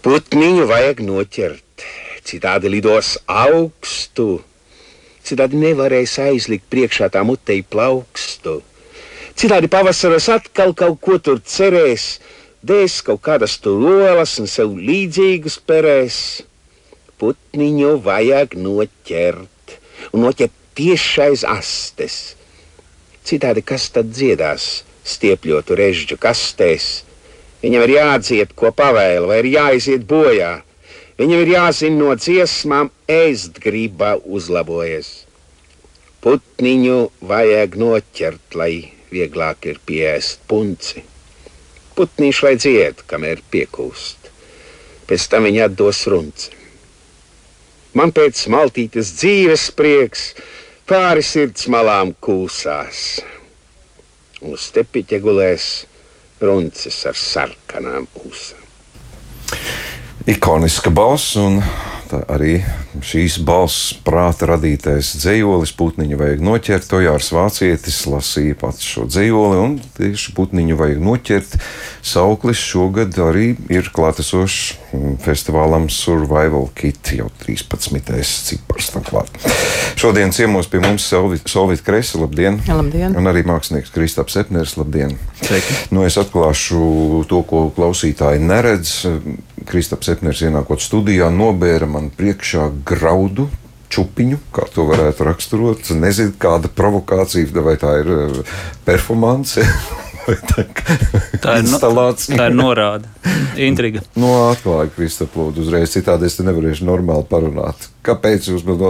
Putniņu vajag noķert, citādi lidos augstu, citādi nevarēs aizlikt priekšā tā mutei plaukstu. Citādi pavasaros atkal kaut ko tur cerēs, dēs kaut kādas tur olas un sev līdzīgas perēs. Putniņu vajag noķert, un noķert tieši aiz astes. Citādi kas tad dziedās stiepļotu režģu kastēs? Viņam ir jādzied, ko pavēla, vai ir jāiziet bojā. Viņam ir jāzina no dziesmām, ēst griba uzlabojas. Putniņu vajag noķert, lai vieglāk ir piest punci. Putnīši lai dzied, kamēr piekūst. Pēc tam viņa atdos runci. Man pēc maltītes dzīves prieks pāri sirds malām kūsās. Uz tepiķa gulēs runcis ar sarkanām ūsām. Ikoniska balss un arī šīs balss prāta radītais dzējolis Putniņu vajag noķert. To Jārs Vācietis lasīja pats šo dzējoli, un tieši Putniņu vajag noķert. Sauklis šogad arī ir klātesošs festivālam Survival Kit, jau 13. cipars tam klāt. Šodien ciemos pie mums Solvita Kresa, labdien! Labdien! Un arī mākslinieks Kristaps Sepners, labdien! Sveiki. Nu, es atklāšu to, ko klausītāji neredz. Kristaps Sepners ienākot studijā nobēra man priekšā graudu čupiņu, kā to varētu raksturot. Nezinu, kāda provokācija vai tā ir eh, performance. tā, tā ir instalācija. No, tā ir norāde, intriga. No nu, atklāja Kristaplodu uzreiz, citādi es te nevarēšu normāli parunāt. Kāpēc jūs man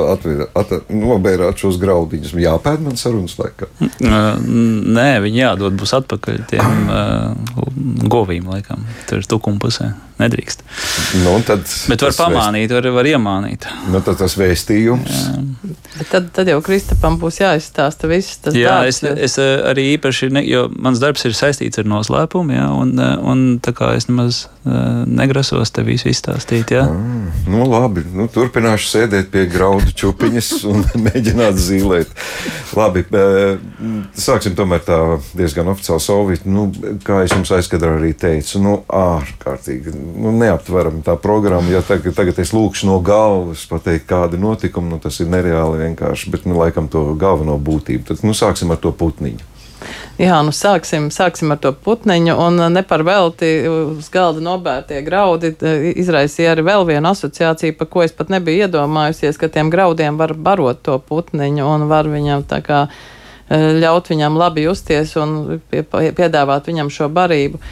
nobērāt šos graudiņus? Jāpēd man sarunas laikā. Nē, viņi jādod būs atpakaļ tiem govīm, laikam, tur tukuma pusē. Nedrīkst. Nu, tad Bet var pamānīt, var, var iemānīt. Nu, tad tas vēstījums. Tad, tad jau Kristapam būs jāizstāsta viss tas jā, darbs. Es, es arī īpaši, ne, jo mans darbs ir saistīts ar noslēpumu, jā, un, un tā kā es nemaz negrasos te visu izstāstīt. Jā. Ah, nu, labi, nu, turpināšu sēdēt pie graudu čupiņas un mēģināt zīmēt. Labi, sāksim tomēr tā diezgan oficiāli solvīt. Nu, kā es jums aizkadrā arī teicu, nu, ārkārtīgi nu, neaptverama tā programma. Ja tagad, tagad es lūkšu no galvas pateikt, kādi notikumi, nu, tas ir nereāli vienkārši, bet, nu, laikam to galveno būtību. Tad, nu, sāksim ar to putniņu. Jā, nu sāksim, sāksim ar to putniņu, un ne par velti uz galda nobērtie graudi izraisīja arī vēl vienu asociāciju, par ko es pat nebiju iedomājusies, ka tiem graudiem var barot to putniņu un var viņam tā kā ļaut viņam labi justies un piedāvāt viņam šo barību.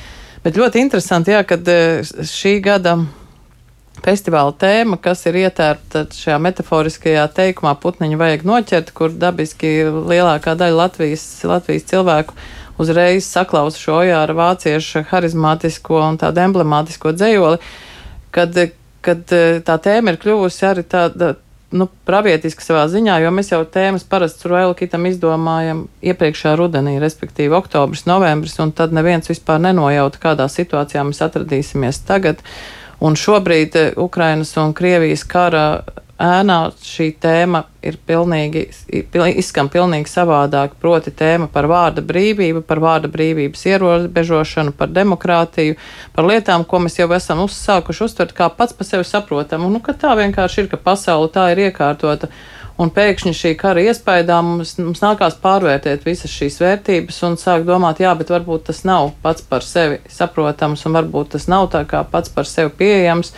Bet ļoti interesanti, jā, kad šī gada festivāla tēma, kas ir ietērpta šajā metaforiskajā teikumā, putniņu vajag noķert, kur dabiski lielākā daļa Latvijas, Latvijas cilvēku uzreiz saklausa šo ojāra vāciešu harizmātisko un tādu emblemātisko dzējoli, kad, kad eh, tā tēma ir kļuvusi arī tāda. Nu, pravietiski savā ziņā, jo mēs jau tēmas parasti tur vēl kitam izdomājam iepriekšējā rudenī, respektīvi oktobris, novembris, un tad neviens vispār nenojauta, kādā situācijā mēs atradīsimies tagad. Uh, Un šobrīd eh, Ukrainas un Krievijas kara ēnā šī tēma ir pilnīgi, izskan pilnīgi savādāk. Proti tēma par vārda brīvību, par vārda brīvības ierobežošanu, par demokrātiju, par lietām, ko mēs jau esam uzsākuši uztvert kā pats par sevi saprotamu. Nu, ka tā vienkārši ir, ka pasaule tā ir iekārtota. Un pēkšņi šī kara iespējā mums, mums nākās pārvērtēt visas šīs vērtības un sākt domāt, jā, bet varbūt tas nav pats par sevi saprotams, un varbūt tas nav tā kā pats par sevi pieejams.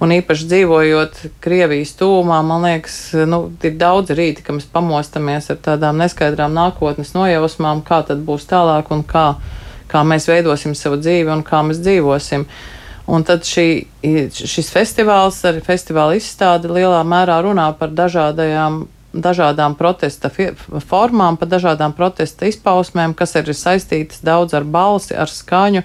Un īpaši dzīvojot Krievijas tūmā, man liekas, nu, ir daudz rīti, ka mēs pamostamies ar tādām neskaidrām nākotnes nojausmām, kā tad būs tālāk un kā, kā mēs veidosim savu dzīvi un kā mēs dzīvosim. Uh, Un tad šī, šis festivāls, arī festivāla izstāde lielā mērā runā par dažādajām, dažādām protesta formām, par dažādām protesta izpausmēm, kas ir saistītas daudz ar balsi, ar skaņu,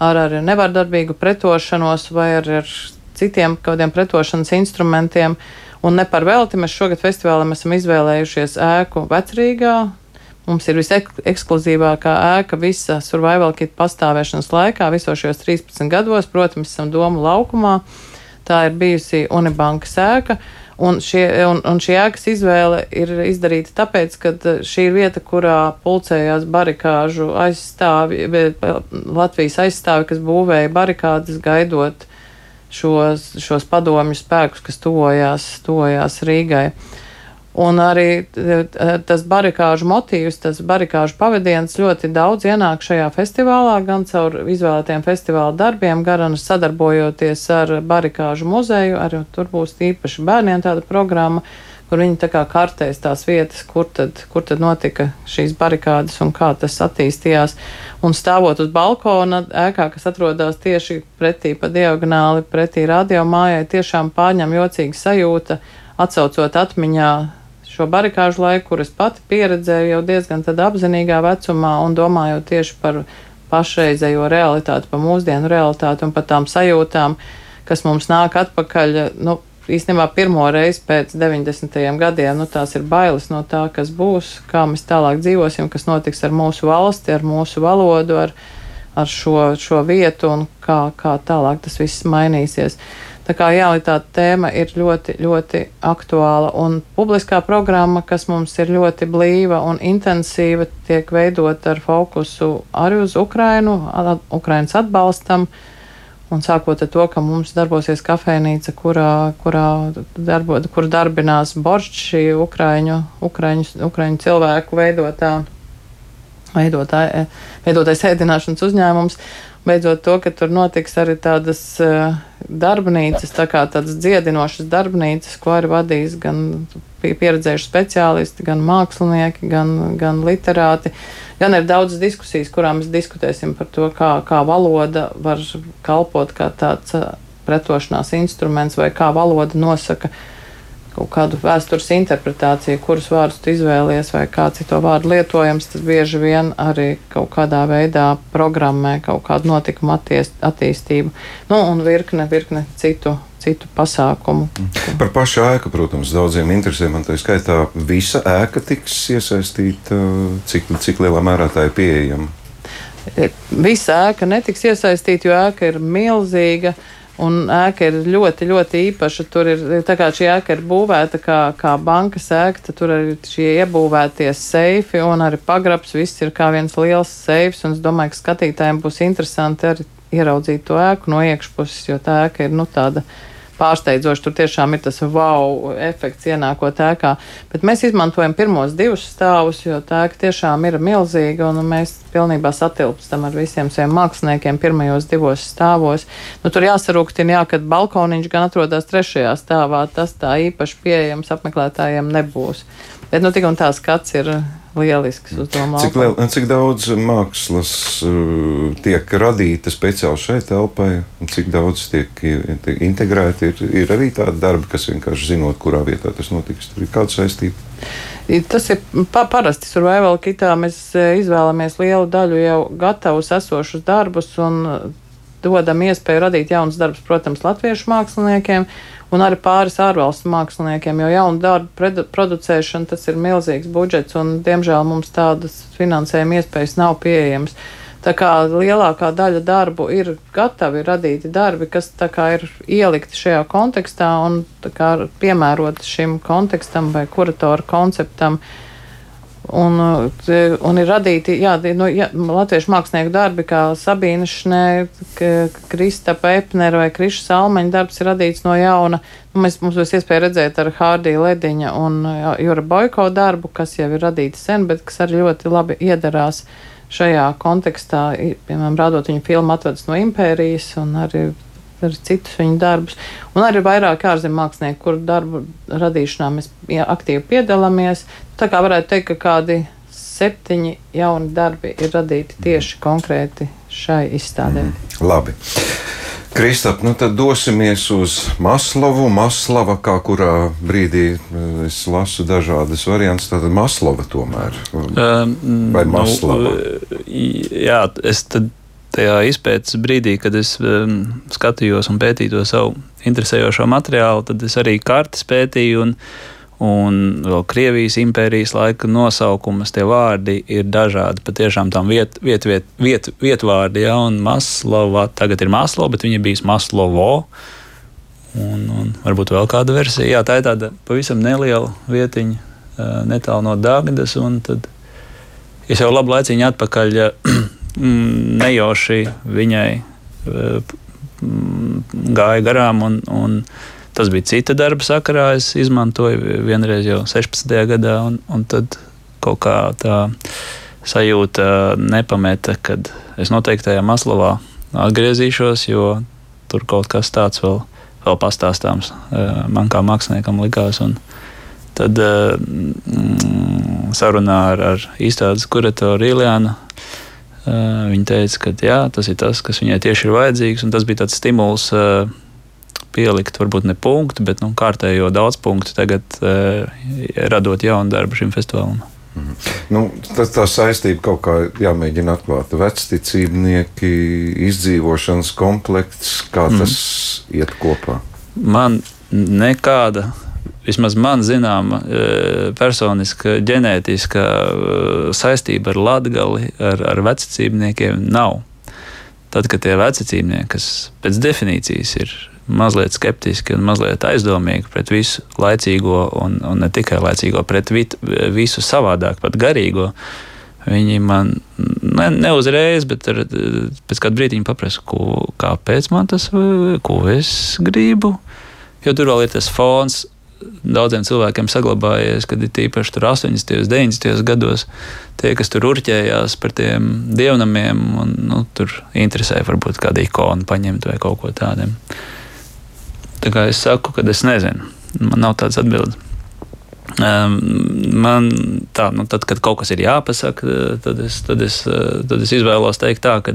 ar, ar nevardarbīgu pretošanos vai ar, ar citiem kādiem pretošanas instrumentiem. Un ne par velti mēs šogad festivālam esam izvēlējušies ēku vecrīgā, Mums ir visekskluzīvākā ēka visa survival kit pastāvēšanas laikā, visos šajos 13 gados. Protams, esam Domu laukumā. Tā ir bijusi Unibankas ēka. Un, šie, un, un šī ēkas izvēle ir izdarīta tāpēc, ka šī ir vieta, kurā pulcējās barikāžu aizstāvi, Latvijas aizstāvi, kas būvēja barikādas gaidot šos, šos padomju spēkus, kas tuvojās, tuvojās Rīgai. Un arī tas barikāžu motīvs, tas barikāžu pavadiens ļoti daudz ienāk šajā festivālā, gan caur izvēlētiem festivāla darbiem, gan sadarbojoties ar barikāžu muzeju. Arī tur būs īpaši bērniem tāda programma, kur viņi tā kā kartēs tās vietas, kur tad, kur tad notika šīs barikādas un kā tas attīstījās. Un stāvot uz balkona ēkā, kas atrodas tieši pretī pa diagonāli, pretī radio mājai, tiešām pārņem jocīga sajūta, atcaucot atmiņā šo barikāžu laiku, kur es pati pieredzēju jau diezgan apzinīgā vecumā un domājot tieši par pašreizējo realitāti, par mūsdienu realitāti un par tām sajūtām, kas mums nāk atpakaļ. Nu, īstenībā pirmo reizi pēc 90. gadiem nu, tās ir bailes no tā, kas būs, kā mēs tālāk dzīvosim, kas notiks ar mūsu valsti, ar mūsu valodu, ar, ar šo, šo vietu un kā, kā tālāk tas viss mainīsies. Tā kā realitāte tēma ir ļoti, ļoti aktuāla un publiskā programma, kas mums ir ļoti blīva un intensīva, tiek veidota ar fokusu arī uz Ukrainu, Ukrainas atbalstam. Un sākot ar to, ka mums darbosies kafejnīca, kurā, kurā darbo, kur darbinās boršķi, ukraiņu, ukraiņu, ukraiņu cilvēku veidotā, veidotā, veidotais ēdināšanas uzņēmums beidzot to, ka tur notiks arī tādas uh, darbnīcas, tā kā tādas dziedinošas darbnīcas, ko arī vadīs gan pieredzējuši speciālisti, gan mākslinieki, gan, gan literāti. Gan ir daudz diskusijas, kurām mēs diskutēsim par to, kā, kā valoda var kalpot kā tāds pretošanās instruments vai kā valoda nosaka uh, kaut kādu vēstures interpretāciju, kurus vārdus tu izvēlies vai kāds ir to vārdu lietojams, tas bieži vien arī kaut kādā veidā programmē kaut kādu notikumu attiest, attīstību. Nu, un virkne, virkne citu. Citu pasākumu. Par pašu ēku, protams, daudziem interesē. Man tā skaitā visa ēka tiks iesaistīta, cik, cik lielā mērā tā ir pieejama. Visa ēka netiks iesaistīta, jo ēka ir milzīga. Uh, Un ēka ir ļoti, ļoti īpaša. Tur ir tā kā šī ēka ir būvēta kā, kā bankas ēka, tad tur ir šie iebūvētie seifi un arī pagrabs. Viss ir kā viens liels seifs. Un es domāju, ka skatītājiem būs interesanti arī ieraudzīt to ēku no iekšpuses, jo tā ēka ir nu, tāda pārsteidzoši. Tur tiešām ir tas wow efekts ienākot ēkā. Bet mēs izmantojam pirmos divus stāvus, jo tā ēka tiešām ir milzīga un mēs pilnībā satilpstam ar visiem saviem māksliniekiem pirmajos divos stāvos. Nu, tur jāsarūktina, jā, kad balkoniņš gan atrodas trešajā stāvā. Tas tā īpaši pieejams apmeklētājiem nebūs. Bet nu, tik un tā skats ir lielisks uz mākslu. Cik, liel, cik daudz mākslas uh, tiek radīta speciāli šai telpai, un cik daudz tiek, tiek integrēta? Ir, ir arī tāda darba, kas vienkārši zinot, kurā vietā tas notiks. Tur ir kāda saistība. Tas ir pa, parasti survival kitā. Mēs e, izvēlamies lielu daļu jau gatavus esošus darbus un dodam iespēju radīt jaunus darbus, protams, latviešu māksliniekiem un arī pāris ārvalstu māksliniekiem, jo jaunu darbu producēšana tas ir milzīgs budžets, un diemžēl mums tādas finansējuma iespējas nav pieejamas. Tā kā lielākā daļa darbu ir gatavi radīti darbi, kas ir ielikti šajā kontekstā un piemēroti šim kontekstam vai kuratoru konceptam. Uh, Un, eh, un ir radīti jā, nu, jā, latviešu mākslinieku darbi, kā Sabīna Šnē, Krista Pepnera vai Kriša Salmeņa darbs ir radīts no jauna. Nu, mēs, mums būs iespēja redzēt ar Hārdija Lediņa un Jura Boiko darbu, kas jau ir radīti sen, bet kas arī ļoti labi iedarās šajā kontekstā, piemēram, rādot viņu filmu Atvedas no impērijas un arī arī citus viņa darbus. Un arī vairāk ārzemju mākslinieku, kuru darbu radīšanā mēs aktīvi piedalāmies. Tā kā varētu teikt, ka kādi septiņi jauni darbi ir radīti tieši konkrēti šai izstādē. Mm, labi. Kristap, nu tad dosimies uz Maslovu. Maslava, kā kurā brīdī eh, es lasu dažādas variantus, tad Maslova tomēr. Um, Vai nu, Maslava? Nu, jā, es tad tajā izpētes brīdī, kad es um, skatījos un pētīju to savu interesējošo materiālu, tad es arī kartes pētīju. Un, un vēl Krievijas impērijas laika nosaukumus, tie vārdi ir dažādi. Patiešām tam vietu viet, viet, viet, vietvārdi, ja, un Maslova, tagad ir Maslo, bet viņa bija Maslovo. Un, un varbūt vēl kāda versija. Jā, tā ir tāda pavisam neliela vietiņa, uh, netālu no Dāngas. Tad es jau labu laiciņu atpakaļ nejauši viņai eh, mm, gāja garām. Un, un tas bija cita darba sakarā. Es izmantoju vienreiz jau 16. gadā, un, un tad kaut kā tā sajūta nepameta, kad es noteikti tajā Maslovā atgriezīšos, jo tur kaut kas tāds vēl, vēl pastāstāms man kā māksliniekam likās. Un, Tad mm, sarunā ar, ar izstādes kuratoru Iljānu viņa teica, ka jā, tas ir tas, kas viņai tieši ir vajadzīgs. Tas bija tāds stimuls uh, pielikt, varbūt ne punktu, bet nu, kārtējo daudz punktu tagad, uh, radot jaunu darbu šim festivālam. Mhm. Nu, tas tā saistība kaut kā jāmēģina atklāt. Vecticībnieki, izdzīvošanas komplekts, kā tas mm. iet kopā. Man nekāda vismaz man zināma e, personiska ģenētiska e, saistība ar latgali, ar, ar vecicībniekiem nav. Tad, kad tie vecicībnieki, kas pēc definīcijas ir mazliet skeptiski un mazliet aizdomīgi pret visu laicīgo, un, un ne tikai laicīgo, pret vit, visu savādāk, pat garīgo, viņi man ne, ne uzreiz, bet ar, pēc kāda brīdiņa paprasa, ko, kāpēc man tas, ko es gribu. Jo tur vēl ir tas fons, daudziem cilvēkiem saglabājies, kad ir tīpaši 80. un 90. gados tie, kas tur urķējās par tiem dievnamiem, un nu, tur interesē varbūt kādu ikonu paņemt vai kaut ko tādu. Tā kā es saku, ka es nezinu, man nav tādas atbildes. Um, man tā, nu, tad, kad kaut kas ir jāpasaka, tad es, tad es, tad es izvēlos teikt tā, ka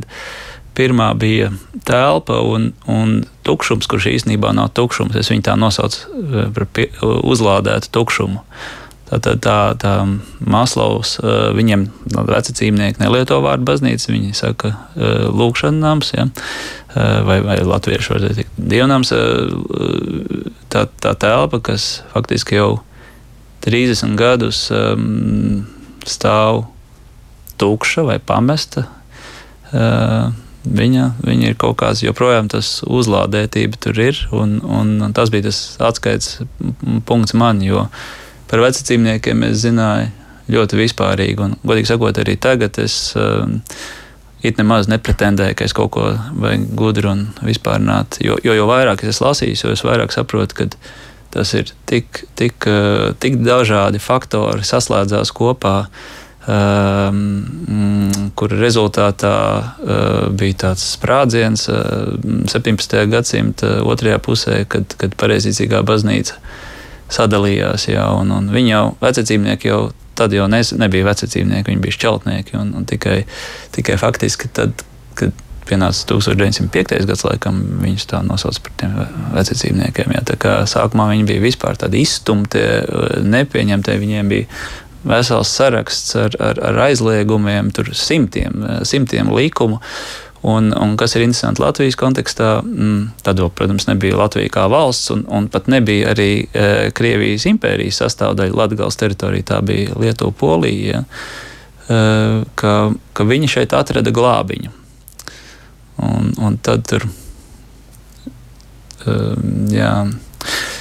Pirmā bija telpa un, un tukšums, kurš īstenībā nav tukšums. Es viņu tā nosaucu eh, par uzlādētu tukšumu. Tā, tā, tā, tā Maslovs, eh, viņiem veci cīmnieki nelieto vārdu baznīca, viņi saka eh, lūkšana nams, ja? vai, vai latviešu var teikt dievnams. Tā, tā telpa, kas faktiski jau 30 gadus um, stāv tukša vai pamesta. Uh, Viņa, viņa ir kaut kāds, joprojām tas uzlādētība tur ir, un, un tas bija tas atskaites punkts man, jo par vecacīmniekiem es zināju ļoti vispārīgi, un, godīgi sakot, arī tagad es um, it nemaz nepretendēju, ka es kaut ko vajag gudri un vispārināt, jo, jo, jo vairāk es lasījis, jo es vairāk saprotu, ka tas ir tik, tik, uh, tik dažādi faktori saslēdzās kopā, uh, kur rezultātā uh, bija tāds sprādziens uh, 17. gadsimta otrajā pusē, kad, kad pareizīgā baznīca sadalījās. Jā, un, un viņi jau, vecacīmnieki jau tad jau ne, nebija vecacīmnieki, viņi bija šķeltnieki. Un, un tikai, tikai faktiski tad, kad pienāca 1905. gads, laikam viņus tā nosauc par tiem vecacīmniekiem. Jā, tā kā sākumā viņi bija vispār tādi izstumti, nepieņemti, viņiem bija vesels saraksts ar, ar, ar aizliegumiem, tur simtiem, simtiem likumu. Un, un kas ir interesanti Latvijas kontekstā, mm, tad, protams, nebija Latvija kā valsts, un, un pat nebija arī e, Krievijas impērijas sastāvdaļa Latvijas teritorijā. Tā bija Lietuva, Polija. Ja, e, ka, ka viņi šeit atrada glābiņu. Un, un tad tur. E, jā,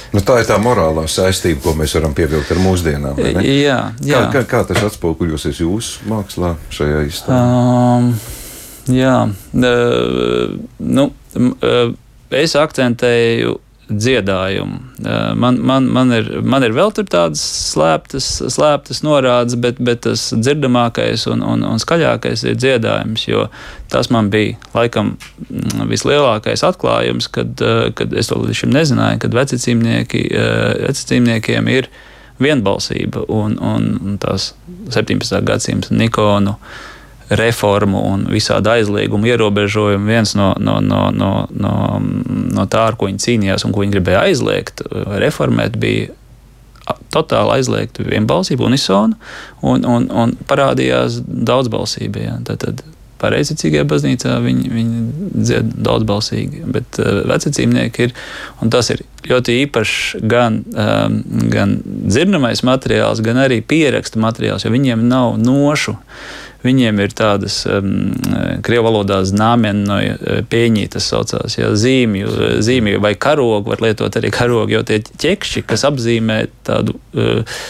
Nu, tā ir tā morālā saistība, ko mēs varam pievilkt ar mūsdienām. Jā, jā. Kā, kā, kā tas atspoguļosies jūsu mākslā šajā izstāstā? Um, jā, uh, nu, uh, es akcentēju dziedājumu. Man, man, man, ir, man ir vēl tādas slēptas, slēptas norādes, bet, bet tas dzirdamākais un, un, un skaļākais ir dziedājums. Tas man bija laikam mm, vislielākais atklājums, kad, kad es to līdz šim nezināju, kad vecicīmniekiem ir vienbalsība un, un, un tās 17. gadsimta Nikonu reformu un visādi aizliegumu ierobežojumu. Viens no, no, no, no, no, no tā, ar ko viņi cīnījās un ko viņi gribēja aizliegt, reformēt, bija totāli aizliegta vienbalsība, unisona, un, un, un parādījās daudzbalsība. Ja. Tad, tad pareizticīgajā baznīcā viņi, viņi dzied daudzbalsīgi, bet uh, vecicīmnieki ir, un tas ir ļoti īpašs gan, um, gan dzirdamais materiāls, gan arī pierakstu materiāls, jo viņiem nav nošu. Viņiem ir tādas um, krievu valodā znāmenoja uh, pieņī, tas saucās, jā, zīmju, zīmju vai karogu, var lietot arī karogu, jo tie ķekšķi, kas apzīmē tādu uh,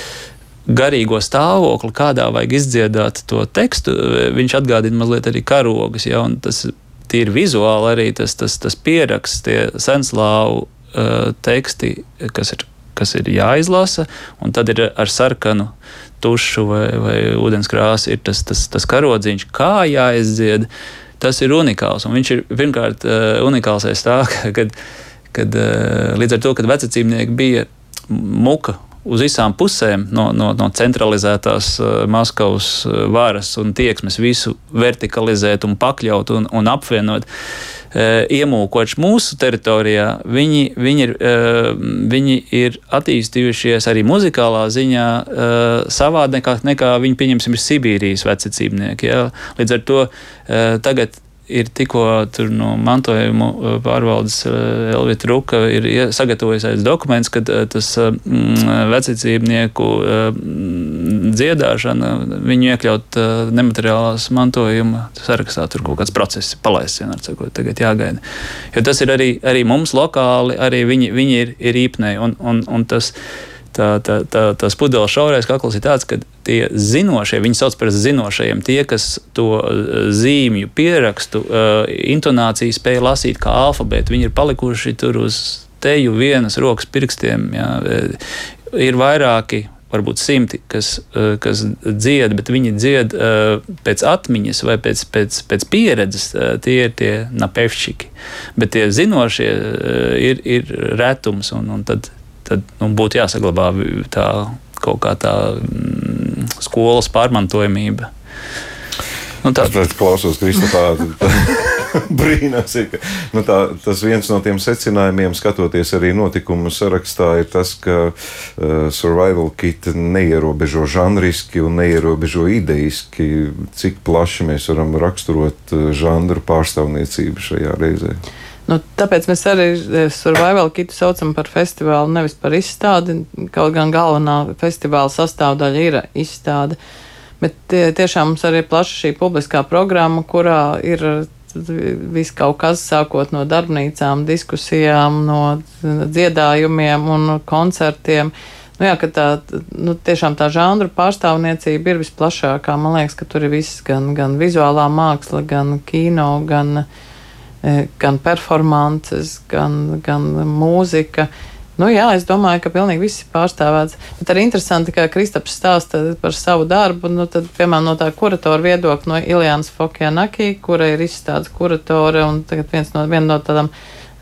garīgo stāvokli, kādā vajag izdziedāt to tekstu, viņš atgādina mazliet arī karogus, ja, un tas tīri vizuāli arī tas, tas, tas pieraksts, tie senslāvu uh, teksti, kas ir, kas ir jāizlasa, un tad ir ar sarkanu tušu vai, vai ūdenskrāsu ir tas, tas, tas karodziņš, kā jāizdzied. Tas ir unikāls. Un viņš ir pirmkārt uh, unikāls aiz tā, ka, kad, kad uh, līdz ar to, kad vecacīmnieki bija muka uz visām pusēm no, no, no centralizētās uh, Maskavas uh, varas un tieksmes visu vertikalizēt un pakļaut un, un apvienot. Uh, iemūkoši mūsu teritorijā, viņi, viņi, ir, viņi ir attīstījušies arī muzikālā ziņā savādāk nekā, nekā viņi, pieņemsim, ir Sibīrijas vecacībnieki. Ja? Līdz ar to tagad ir tikko no mantojuma uh, pārvaldes uh, Elvita Ruka ir sagatavojusies dokuments, ka uh, tas mm, vecicībnieku dziedāšana, viņu iekļaut nemateriālās mantojuma sarakstā, tur kaut kāds process palaists, vienmēr sakot, tagad jāgaida. Jo tas ir arī, arī mums lokāli, arī viņi, viņi ir, ir īpnēji, un, un, un tas tā, tā, tā, tas pudeles šaurais kakls ir tāds, ka tie zinošie, viņi sauc par zinošajiem, tie, kas to eh, zīmju pierakstu, uh, intonāciju spēja lasīt kā alfabētu, viņi ir palikuši tur uz teju vienas rokas pirkstiem. Jā. Eh, ir vairāki varbūt simti, kas, kas dzied, bet viņi dzied pēc atmiņas vai pēc, pēc, pēc pieredzes. Tie ir tie napevšķiki. Bet tie zinošie ir, ir retums, un, un tad tad nu, būtu jāsaglabā tā kaut kā tā mm, skolas pārmantojamība. Nu, tā ir klausos Kristofā. Brīnās, ir, ka nu, tā, tas viens no tiem secinājumiem, skatoties arī notikumu sarakstā, ir tas, ka uh, survival kit neierobežo žanriski un neierobežo ideiski, cik plaši mēs varam raksturot uh, žanru pārstāvniecību šajā reizē. Nu, tāpēc mēs arī eh, Survival Kitu saucam par festivālu, nevis par izstādi. Kaut gan galvenā festivāla sastāvdaļa ir izstāde. Bet tie, tiešām mums arī ir plaša šī publiskā programma, kurā ir viss kaut kas, sākot no darbnīcām, diskusijām, no dziedājumiem un koncertiem. Nu, jā, tā, nu, tiešām tā žanra pārstāvniecība ir visplašākā. Man liekas, ka tur ir viss gan, gan vizuālā māksla, gan kino, gan E, gan performances, gan, gan mūzika. Nu, jā, es domāju, ka pilnīgi viss ir pārstāvēts. Bet arī interesanti, ka Kristaps stāsta par savu darbu. Nu, tad, piemēram, no tā kuratora viedokļa, no Iljānas Fokjanaki, kura ir izstādes kuratore un tagad viens no, viena no tādām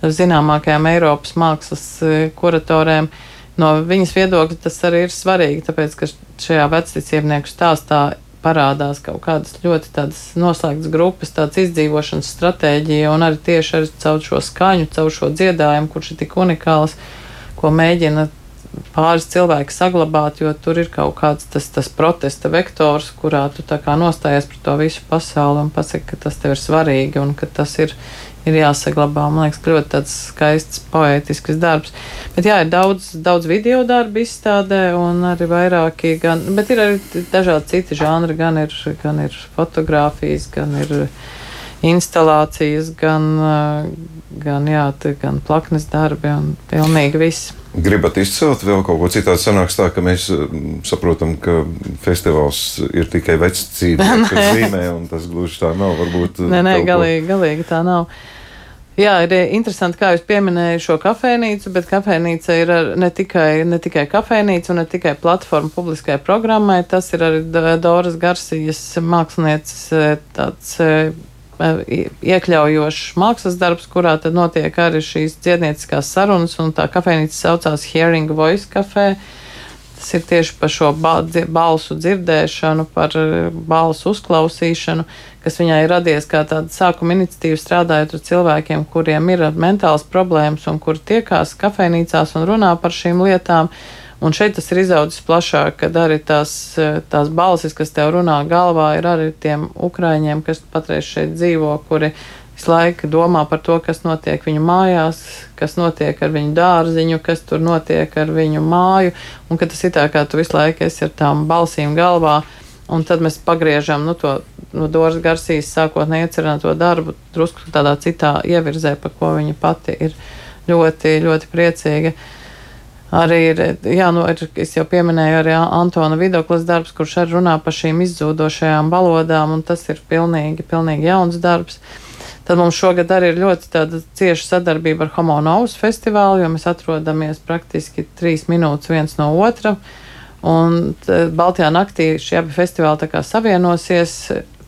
zināmākajām Eiropas mākslas e, kuratoriem. No viņas viedokļa tas arī ir svarīgi, tāpēc, ka šajā vecticībnieku stāstā parādās kaut kādas ļoti tādas noslēgtas grupas, tādas izdzīvošanas stratēģija, un arī tieši ar caur šo skaņu, caur šo dziedājumu, kurš ir tik unikāls, ko mēģina pāris cilvēki saglabāt, jo tur ir kaut kāds tas, tas protesta vektors, kurā tu tā kā nostājies par to visu pasauli un pasaki, ka tas tev ir svarīgi un ka tas ir ir jāsaglabā. Man liekas, ka ļoti tāds skaists, poētisks darbs. Bet jā, ir daudz, daudz video darbu izstādē, un arī vairāki, gan, bet ir arī dažādi citi žanri, gan ir, gan ir fotografijas, gan ir instalācijas, gan, gan, jā, gan plaknes darbi un pilnīgi viss. Gribat izcelt vēl kaut ko citādu? Sanāks tā, ka mēs saprotam, ka festivāls ir tikai vecs cīņa, kas zīmē, un tas gluži tā nav. Varbūt nē, nē, galīgi, galīgi tā nav. Jā, ir eh, interesanti, kā jūs pieminējāt šo kafejnīcu, bet kafejnīca ir ne tikai, ne tikai kafejnīca un ne tikai platforma publiskai programmai. Tas ir arī Doras Garsijas mākslinieces eh, tāds eh, iekļaujošs mākslas darbs, kurā tad notiek arī šīs dziednieciskās sarunas, un tā kafejnīca saucās Hearing Voice Cafe. Tas ir tieši par šo balsu dzirdēšanu, par balsu uzklausīšanu, kas viņai ir radies kā tāda sākuma iniciatīva strādājot ar cilvēkiem, kuriem ir mentāls problēmas un kuri tiekās kafejnīcās un runā par šīm lietām. Un šeit tas ir izaudzis plašāk, kad arī tās, tās balsis, kas tev runā galvā, ir arī tiem ukraiņiem, kas patreiz šeit dzīvo, kuri visu laiku domā par to, kas notiek viņu mājās, kas notiek ar viņu dārziņu, kas tur notiek ar viņu māju, un ka tas ir tā, kā tu visu laiku esi ar tām balsīm galvā. Un tad mēs pagriežam nu, to no Doras Garsijas sākotnēji iecerēto darbu drusku tādā citā ievirzē, par ko viņa pati ir ļoti, ļoti priecīga. Arī ir, jā, nu, ir, es jau pieminēju arī Antona Vidoklas darbs, kurš arī runā par šīm izzūdošajām valodām, un tas ir pilnīgi, pilnīgi jauns darbs. Tad mums šogad arī ir ļoti cieša sadarbība ar Homo Novus festivālu, jo mēs atrodamies praktiski trīs minūtes viens no otra. Un Baltijā naktī šie abi festivāli savienosies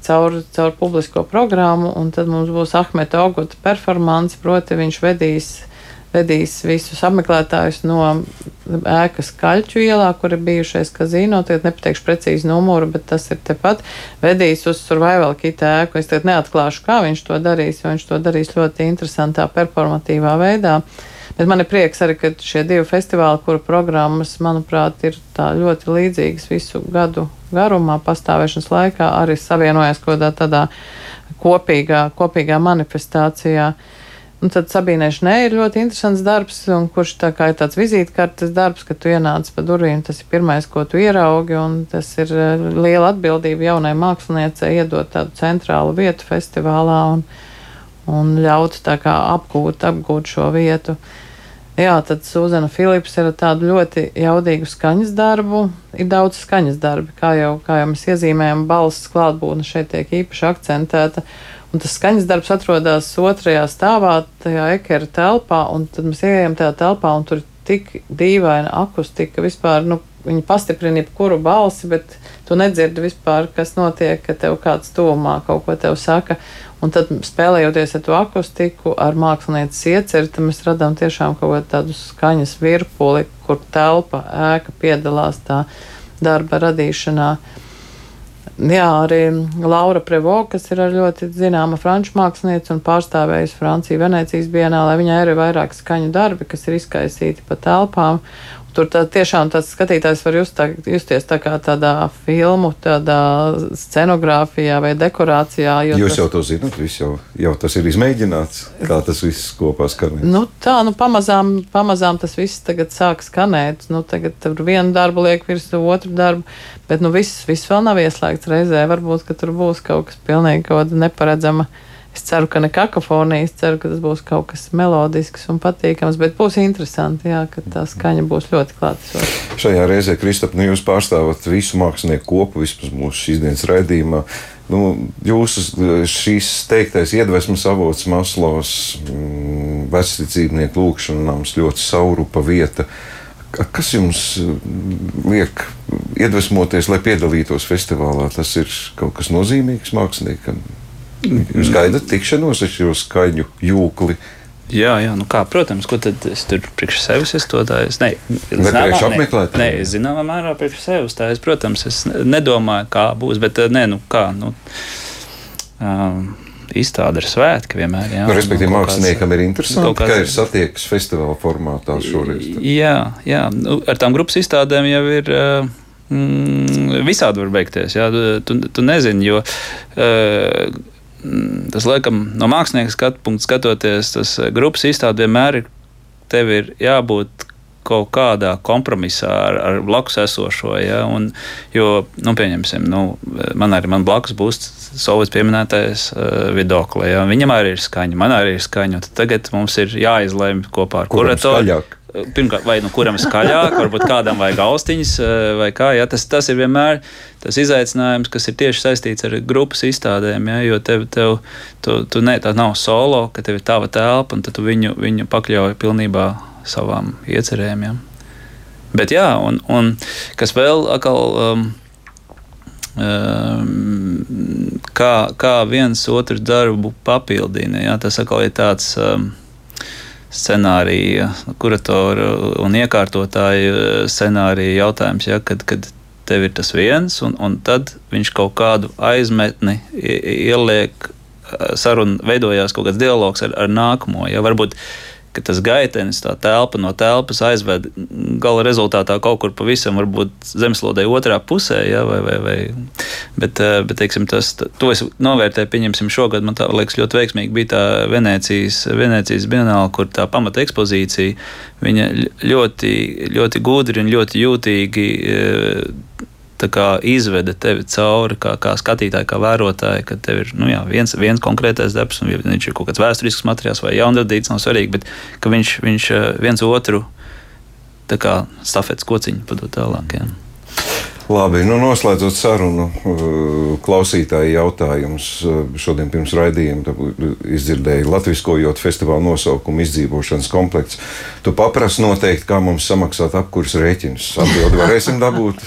caur, caur publisko programmu, un tad mums būs Ahmeta Oguta performance, proti viņš vedīs vedīs visus apmeklētājus no ēkas Kaļķu ielā, kur ir bijušais kazino. Tagad nepateikšu precīzi numuru, bet tas ir tepat. Vedīs uz survival kita ēku. Es tagad neatklāšu, kā viņš to darīs, jo viņš to darīs ļoti interesantā, performatīvā veidā. Bet man ir prieks arī, ka šie divi festivāli, kuru programmas, manuprāt, ir ļoti līdzīgas visu gadu garumā, pastāvēšanas laikā, arī savienojas kaut kādā tādā kopīgā, kopīgā manifestācijā. Uh, Un tad Sabīnai Šnē ir ļoti interesants darbs, kurš tā kā ir tāds vizītkartes darbs, ka tu ienāc pa durvīm, tas ir pirmais, ko tu ieraugi, un tas ir eh, liela atbildība jaunai māksliniecei iedot tādu centrālu vietu festivālā un, un ļaut tā kā apgūt, apgūt šo vietu. Jā, tad Suzana Filips ir tādu ļoti jaudīgu skaņas darbu. Ir daudz skaņas darbi, kā jau, kā jau mēs iezīmējam, balss klātbūtne šeit tiek īpaši akcentēta. Un tas skaņas darbs atrodas otrajā stāvā, tajā ekera telpā, un tad mēs ienākam tajā telpā, un tur ir tik dīvaina akustika. Vispār, nu, viņi pastiprina jebkuru balsi, bet tu nedzirdi vispār, kas notiek, ka tev kāds tuvumā kaut ko tev saka. Un tad spēlējoties ar to akustiku, ar mākslinieces ieceri, mēs radām tiešām kaut kādu skaņas virpuli, kur telpa, ēka piedalās tā darba radīšanā. Jā, arī Laura Prevo, kas ir ļoti zināma franču mākslinieca un pārstāvējusi Franciju Venecijas bienālē, viņai ir vairāk skaņu darbi, kas ir izkaisīti pa telpām. Tur tā, tiešām tas skatītājs var just tā, justies tā kā tādā filmu, tādā scenogrāfijā vai dekorācijā. Jūs tas, jau to zinat, jau, jau tas ir izmēģināts, kā tas viss kopā skanēs. Nu, tā, nu pamazām, pamazām tas viss tagad sāk skanēt. Nu, tagad tur vienu darbu liek virsū otru darbu, bet nu viss, viss vēl nav ieslēgts reizē. Varbūt, ka tur būs kaut kas pilnīgi neparedzama. Es ceru, ka ne kakofonija, es ceru, ka tas būs kaut kas melodisks un patīkams, bet būs interesanti, jā, ka tā skaņa būs ļoti klātesoša. Šajā reizē, Kristap, nu jūs pārstāvat visu mākslinieku kopu, vismaz mūsu šīsdienas raidījumā. Nu, jūsu šīs teiktais iedvesmas avots Maslovs, mm, vecticībnieku lūkšanām ļoti saurupa vieta. Kas jums liek iedvesmoties, lai piedalītos festivālā? Tas ir kaut kas nozīmīgs māksliniekam. Gaidat tikšanos ar šo skaņu jūkli. Jā, jā, nu kā, protams, ko tad es tur priekš sevis izstādāju. Nē, priekš apmeklēt. Nē, es zināmā mērā priekš sevis tā. Es, protams, es nedomāju, kā būs, bet nē, nu kā. Nu, um, Izstāde ir svētki vienmēr. Jā, nu, respektīvi, māksliniekam ir interesanti, kāds... ka ir satiekas festivāla formātā šoreiz. Jā, jā. Nu, ar tām grupas izstādēm jau ir. Uh, Mm, visādi var beigties. Jā. Tu, tu nezini, jo uh, tas, laikam, no mākslinieka skatu punkta skatoties, tas eh, grupas izstāde vienmēr ir, tev ir jābūt kaut kādā kompromisā ar, ar blakus esošo. Ja? Un, jo, nu, pieņemsim, nu, man arī man blakus būs Sovjets pieminētais uh, viedoklis. Ja? Viņam arī ir skaņa, man arī ir skaņa. Tagad mums ir jāizlemj kopā ar kuratoru pirmkārt, vai nu kuram ir skaļāk, varbūt kādam vajag austiņas, eh, vai kā. Ja, tas, tas ir vienmēr tas izaicinājums, kas ir tieši saistīts ar grupas izstādēm. Ja, jo tev, tev tu, tu ne, tā nav solo, ka tev ir tava telpa, un tu viņu, viņu pakļauj pilnībā savām iecerēm. Ja. Bet jā, un, un kas vēl atkal. Um, um, kā, kā viens otru darbu papildina. Ja? Tas atkal ir tāds um, scenārija, kuratora un iekārtotāja scenārija jautājums, ja, kad, kad tev ir tas viens, un, un tad viņš kaut kādu aizmetni ieliek sarunu, veidojās kaut kāds dialogs ar, ar nākamo. Ja, varbūt ka tas gaitenis, tā telpa no telpas aizved gala rezultātā kaut kur pavisam zemeslodē otrā pusē, ja, vai, vai, vai. Bet, eh, bet teiksim, tas, to es novērtēju, pieņemsim, šogad man tā liekas ļoti veiksmīgi bija tā Venēcijas, Venēcijas bienāla, kur tā pamata ekspozīcija, ļoti, ļoti gudri un ļoti jūtīgi eh, izveda tevi cauri, kā, kā skatītāji, kā vērotāji, ka tev ir nu, jā, viens, viens konkrētais darbs, un viņš ir kaut kāds vēsturisks materiāls vai jaunradīts, nav svarīgi, bet viņš, viņš eh, viens otru stafetes kociņu padod tālāk. Jā. Labi, nu noslēdzot sarunu, uh, klausītāji jautājums. Uh, Šodien pirms raidījuma izdzirdēju latviskojot festivāla nosaukumu izdzīvošanas komplekts. Tu paprasti noteikti, kā mums samaksāt apkurs rēķinus. Atbildi varēsim dabūt.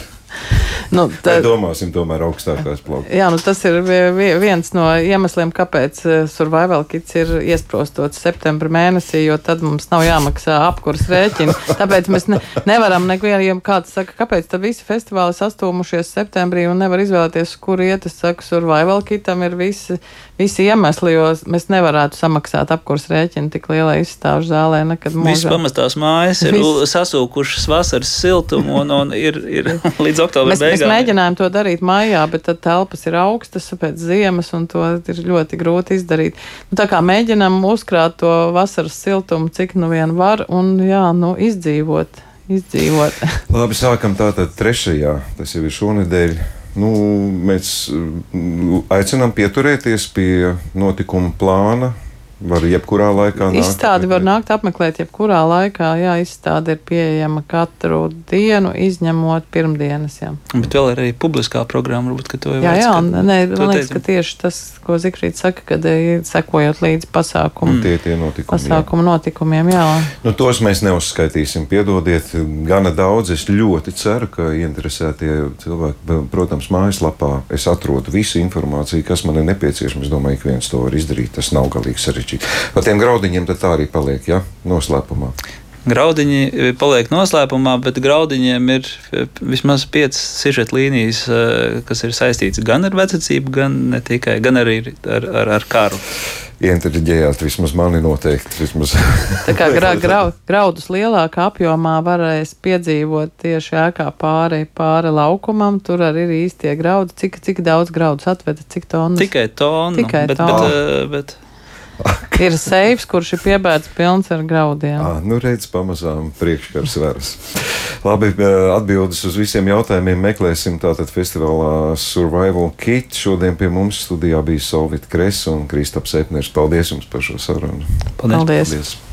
Nu, tā, domāsim, tomēr augstākās plaukas. Jā, nu, tas ir viens no iemesliem, kāpēc eh, survival kits ir iesprostots septembra mēnesī, jo tad mums nav jāmaksā apkurs rēķini. Tāpēc mēs ne, nevaram nevienam, kāds saka, kāpēc tad visi festivāli sastūmušies septembrī un nevar izvēlēties, kur iet. Es saku, survival kitam ir visi, visi iemesli, jo mēs nevarētu samaksāt apkurs rēķinu tik lielai izstāžu zālē nekad mūžā. Visas pamestās mājas ir Viss. sasūkušas vasaras siltumu un, un ir, ir līdz oktobra beigām. Mēs mēģinājām to darīt maijā, bet tad telpas ir augstas pēc ziemas, un to ir ļoti grūti izdarīt. Nu, tā kā mēģinām uzkrāt to vasaras siltumu, cik nu vien var, un jā, nu, izdzīvot. izdzīvot. Labi, sākam tātad trešajā, tas jau ir šonadēļ. Nu, mēs mm, aicinām pieturēties pie notikuma plāna, Var jebkurā laikā nākt. Izstādi var nākt apmeklēt jebkurā laikā. Jā, izstāde ir pieejama katru dienu, izņemot pirmdienas. Jā. Bet vēl ir arī publiskā programma, varbūt, ka to jau jā, jā, un, nē, man liekas, ka tieši tas, ko Zikrīt saka, kad ir sekojot līdzi pasākumu. Mm. Tie tie notikumi. Pasākumu jā. notikumiem, jā. Nu, tos mēs neuzskaitīsim, piedodiet, gana daudz. Es ļoti ceru, ka interesētie cilvēki, protams, mājaslapā es atrodu visu informāciju, kas man ir nepieciešama. Es domāju, ka viens to var izdarīt. Tas nav galīgi sarežģīti sarežģīti. Par tiem graudiņiem tā arī paliek ja? noslēpumā. Graudiņi eh, paliek noslēpumā, bet graudiņiem ir eh, vismaz piecas sižeta līnijas, eh, kas ir saistītas gan ar vecācību, gan ne tikai, gan arī ar, ar, ar karu. Ientriģējāt, vismaz mani noteikti. Vismaz. Tā kā gra, gra, graudus lielākā apjomā varēs piedzīvot tieši ēkā pāri, pāri laukumam. Tur arī ir īstie graudi. Cik, cik daudz graudus atveda, cik tonu? Tikai tonu. Tikai bet, tonu. Bet, bet, ir seifs, kurš ir piebēdz pilns ar graudiem. À, nu redz, pamazām priekškars veras. Labi, atbildes uz visiem jautājumiem meklēsim tātad festivālā Survival Kit. Šodien pie mums studijā bija Solvita Kresa un Kristaps Epners. Paldies jums par šo sarunu. Paldies! Paldies. Paldies.